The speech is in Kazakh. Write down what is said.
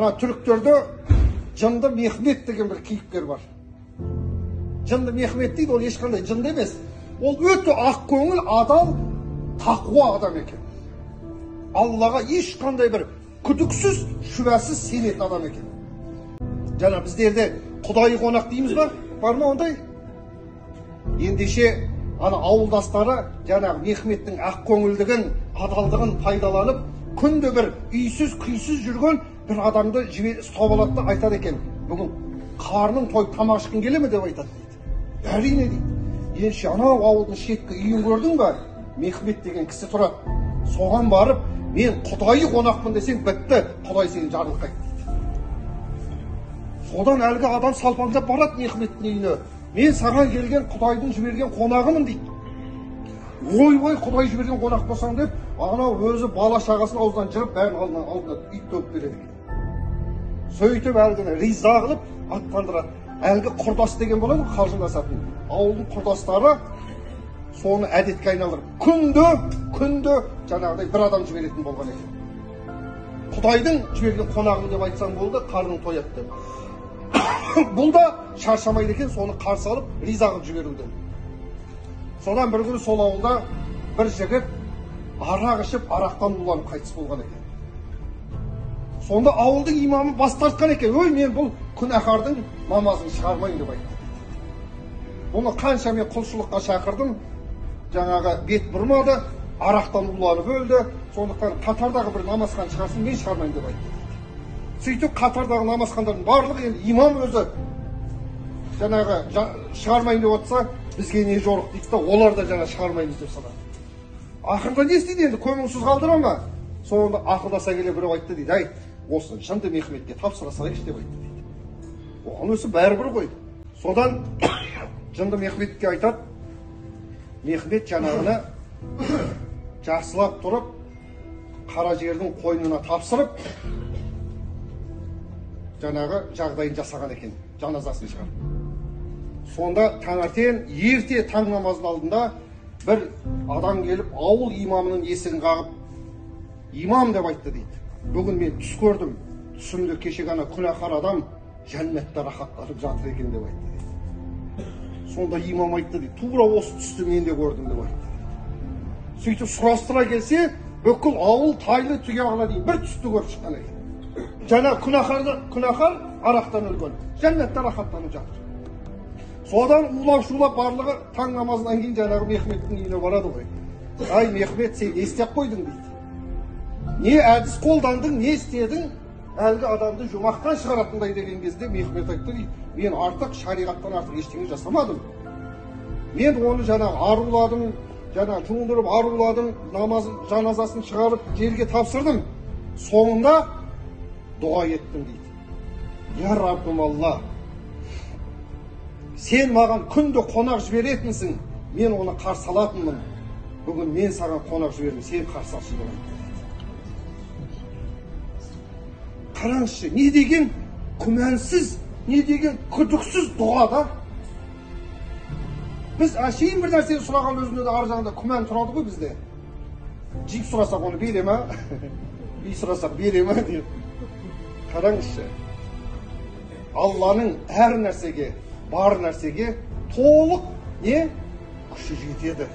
мына түріктерде жынды мехмет деген бір кейіпкер бар жынды мехмет дейді ол ешқандай жынды емес ол өте ақкөңіл адал тақуа адам екен аллаға ешқандай бір күдіксіз шүбәсіз сенетін адам екен жаңа біздерде құдайы қонақ дейміз ба бар ма ондай ендеше ана ауылдастары жаңағы мехметтің ақкөңілдігін адалдығын пайдаланып күнде бір үйсіз күйсіз жүрген бір адамды ұстап алады да айтады екен. Бүгін қарның тойып тамақ ішкің келе ме деп айтады дейді. Әрине дейді. Ендеше анау ауылдың шеткі үйін көрдің ба? Мехмет деген кісі тұрады. Соған барып мен құдайы қонақпын десең бітті құдай сені жарылқайды дейді. Содан әлгі адам салпаңдап барады мехметтің үйіне. мен саған келген құдайдың жіберген қонағымын дейді. Ойбай құдай жіберген қонақ болсаң деп анау өзі бала шағасын аузынан жырып бәрін алдына ит төгіп береді сөйтіп әлгіні риза қылып аттандырады әлгі құрдас деген болады ғой қалжыңдасатын ауылдың құрдастары соны әдетке айналдырып күнде күнде жаңағыдай бір адам жіберетін болған екен. Құдайдың жіберген қонағым деп айтсаң болды қарның тояды деп. Бұл да шаршамайды екен соны қарсы алып риза қылып жіберуден содан бір күні сол ауылда бір жігіт арақ ішіп арақтан уланып қайтыс болған екен. Сонда ауылдың имамы бас тартқан екен. Ой мен бұл күнәһардың намазын шығармайын деп айтты бұны қанша мен құлшылыққа шақырдым жаңағы бет бұрмады арақтан уланып өлді. Сондықтан қатардағы бір намазхан шығарсын мен шығармайын деп айтты сөйтіп қатардағы намазхандардың барлығы енді имам өзі жаңағы шығармайын деп отырса бізге не жорық дейді да олар да жаңа шығармаймыз деп салады ақырында не істейді енді? Көмусіз қалдыра ма? Сонда ақылдаса келе біреу айтты дейді. Әй осы жынды мехметке тапсыра салайықшы деп айтты. Дейді оған өзі бәрібір ғой. Содан жынды мехметке айтады мехмет жаңағыны жақсылап тұрып қара жердің қойнына тапсырып жаңағы жағдайын жасаған екен жаназасын шығарып. Сонда таңертең ерте таң намазының алдында бір адам келіп ауыл имамының есігін қағып имам деп айтты дейді. Бүгін мен түс көрдім түсімде кеше ғана күнәһар адам жәннатта рахаттанып жатыр екен деп айтты сонда имам айтты дейді тура осы түсті мен де көрдім деп айтты сөйтіп сұрастыра келсе бүкіл ауыл тайлы тұяғына дейін бір түсті көріп шыққан екен жаңа күнәһар күнәһар арақтан өлген жәннатта рахаттанып жатыр содан улап шулап барлығы таң намазынан кейін жаңағы мехметтің үйіне барады ғой ай мехмет сен не істеп қойдың дейді не әдіс қолдандың не істедің әлгі адамды жұмақтан шығаратындай деген кезде мехмет айтты дейді мен артық шариғаттан артық ештеңе жасамадым. Мен оны жаңағы аруладым жаңағы жуындырып аруладым намаз жаназасын шығарып жерге тапсырдым. Соңында дұға еттім дейді я раббым алла сен маған күнде қонақ жіберетінсің. Мен оны қарсы алатынмын. Бүгін мен саған қонақ жібердім. Сен қарсы алшы деп қараңызшы не деген күмәнсіз не деген күдіксіз дұға да. Біз әшейін бір нәрсені сұраған өзінде де ар жағында күмән тұрады ғой бізде. Джип сұрасақ оны бере ма? Үй сұрасақ бере ма? Деп. Қараңызшы алланың әр нәрсеге бар нәрсеге толық не? Күші жетеді.